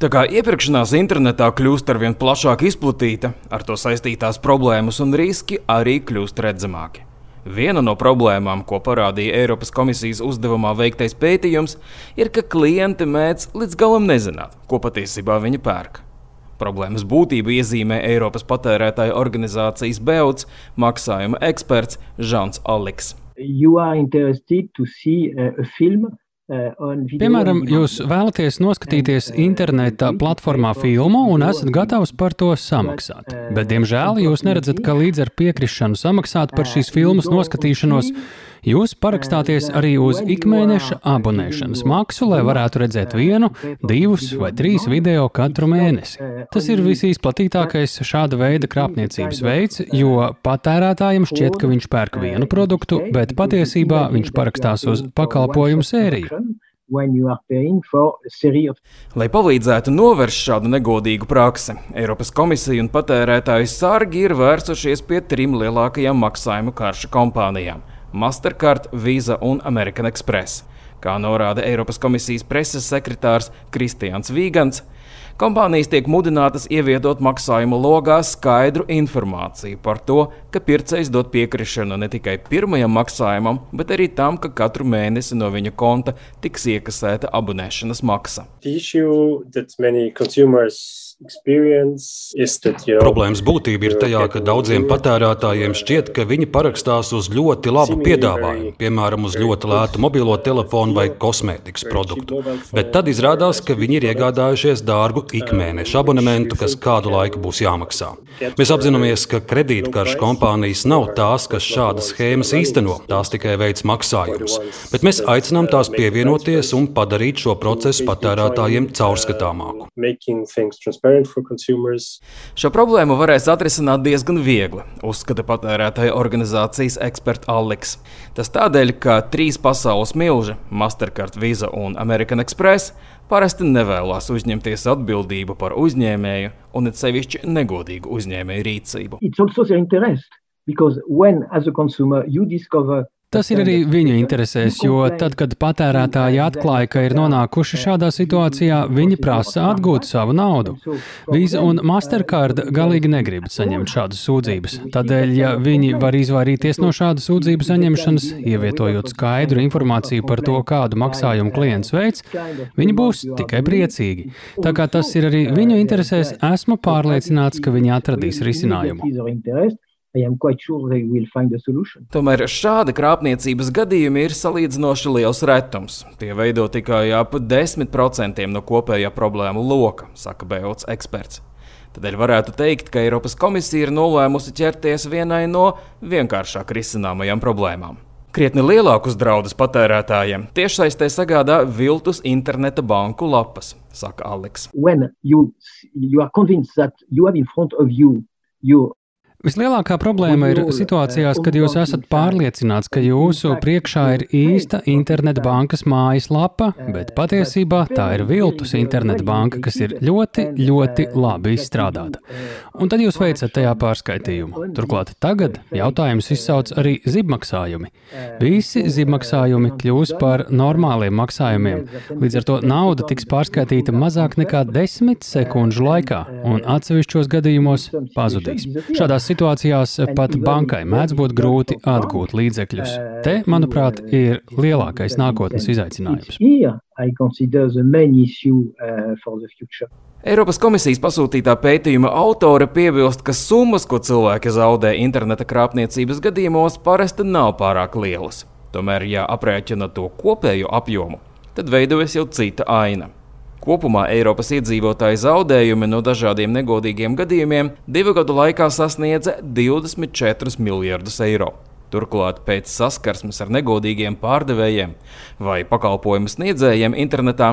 Tā kā iepirkšanās internetā kļūst arvien plašāk izplatīta, ar to saistītās problēmas un riski arī kļūst redzamāki. Viena no problēmām, ko parādīja Eiropas komisijas uzdevumā veiktais pētījums, ir, ka klienti mēdz līdz galam nezināt, ko patiesībā viņi pērk. Problēmas būtību iezīmē Eiropas patērētāju organizācijas BEUTS maksājuma eksperts Žants Aliks. You are interested to see a film Piemēram, jūs vēlaties noskatīties interneta platformā filmu un esat gatavs par to samaksāt. Bet, diemžēl, jūs neredzat, ka līdz ar piekrišanu samaksāt par šīs filmas noskatīšanos Jūs parakstāties arī uz ikmēneša abonēšanas maksu, lai varētu redzēt vienu, divus vai trīs video katru mēnesi. Tas ir visizplatītākais šāda veida krāpniecības veids, jo patērētājiem šķiet, ka viņš pērk vienu produktu, bet patiesībā viņš parakstās uz pakalpojumu sēriju. Lai palīdzētu novērst šādu negodīgu praksi, Eiropas komisija un patērētāju sargi ir vērsušies pie trim lielākajām maksājumu karšu kompānijām Mastercard, Visa un American Express. Kā norāda Eiropas komisijas preses sekretārs Kristians Vīgants, kompānijas tiek mudinātas ievietot maksājumu logā skaidru informāciju par to, ka pircējs dod piekrišanu ne tikai pirmajam maksājumam, bet arī tam, ka katru mēnesi no viņa konta tiks iekasēta abonēšanas maksa. Problēmas būtība ir tajā, ka daudziem patērētājiem šķiet, ka viņi parakstās uz ļoti labu piedāvājumu, piemēram, uz ļoti lētu mobilo telefonu vai kosmētikas produktu. Bet tad izrādās, ka viņi ir iegādājušies dārgu ikmēneša abonementu, kas kādu laiku būs jāmaksā. Mēs apzināmies, ka kredītkaršu kompānijas nav tās, kas šādas schēmas īsteno, tās tikai veids maksājumus. Bet mēs aicinām tās pievienoties un padarīt šo procesu patērētājiem caurskatāmāku. Šo problēmu varēs atrisināt diezgan viegli, uzskata patērētāja organizācijas eksperts Aleks. Tas tādēļ, ka trīs pasaules milži - Mastercard, Visa un American Express parasti nevēlas uzņemties atbildību par uzņēmēju un it sevišķi negodīgu uzņēmēju rīcību. Because when, as a consumer, you discover Tas ir arī viņu interesēs, jo tad, kad patērētāji atklāja, ka ir nonākuši šādā situācijā, viņi prasa atgūt savu naudu. Visa un Mastercard galīgi negrib saņemt šādas sūdzības. Tādēļ, ja viņi var izvairīties no šādas sūdzību saņemšanas, ievietojot skaidru informāciju par to, kādu maksājumu klients veids, viņi būs tikai priecīgi. Tā kā tas ir arī viņu interesēs, esmu pārliecināts, ka viņi atradīs risinājumu. Sure Tomēr šāda krāpniecības gadījumi ir salīdzinoši liels retums. Tie veido tikai ap 10% no kopējā problēmu loka, saka Bēlots eksperts. Tādēļ varētu teikt, ka Eiropas komisija ir nolēmusi ķerties vienai no vienkāršāk risināmajām problēmām. Krietni lielākus draudus patērētājiem tiešsaistē sagādā viltus interneta banku lapas, saka Aleks. You, you Vislielākā problēma ir situācijās, kad jūs esat pārliecināts, ka jūsu priekšā ir īsta interneta bankas mājaslapa, bet patiesībā tā ir viltus interneta banka, kas ir ļoti, ļoti labi izstrādāta. Un tad jūs veicat tajā pārskaitījumu. Turklāt tagad jautājums izsauc arī zibmaksājumi. Visi zibmaksājumi kļūs par normāliem maksājumiem. Līdz ar to nauda tiks pārskaitīta mazāk nekā desmit sekundžu laikā, un atsevišķos gadījumos pazudīs. Šādās situācijās pat bankai mēdz būt grūti atgūt līdzekļus. Te, manuprāt, ir lielākais nākotnes izaicinājums. Eiropas komisijas pasūtītā pētījuma autore piebilst, ka summas, ko cilvēki zaudē interneta krāpniecības gadījumos, parasti nav pārāk lielas. Tomēr, ja aprēķina to kopējo apjomu, tad veidojas jau cita aina. Kopumā Eiropas iedzīvotāju zaudējumi no dažādiem negodīgiem gadījumiem divu gadu laikā sasniedza 24 miljardus eiro. Turklāt pēc saskarsmes ar negodīgiem pārdevējiem vai pakalpojumu sniedzējiem internetā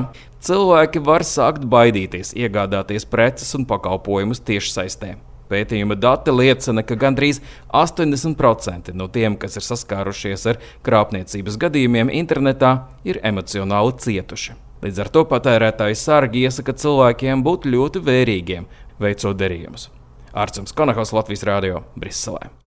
cilvēki var sākt baidīties iegādāties preces un pakalpojumus tiešsaistē. Pētījuma dati liecina, ka gandrīz 80% no tiem, kas ir saskārušies ar krāpniecības gadījumiem internetā, ir emocionāli cietuši. Līdz ar to patērētāji sargi iesaka cilvēkiem būt ļoti vērīgiem, veicot derījumus. Ārsts Konahos Latvijas Rādio Briselē.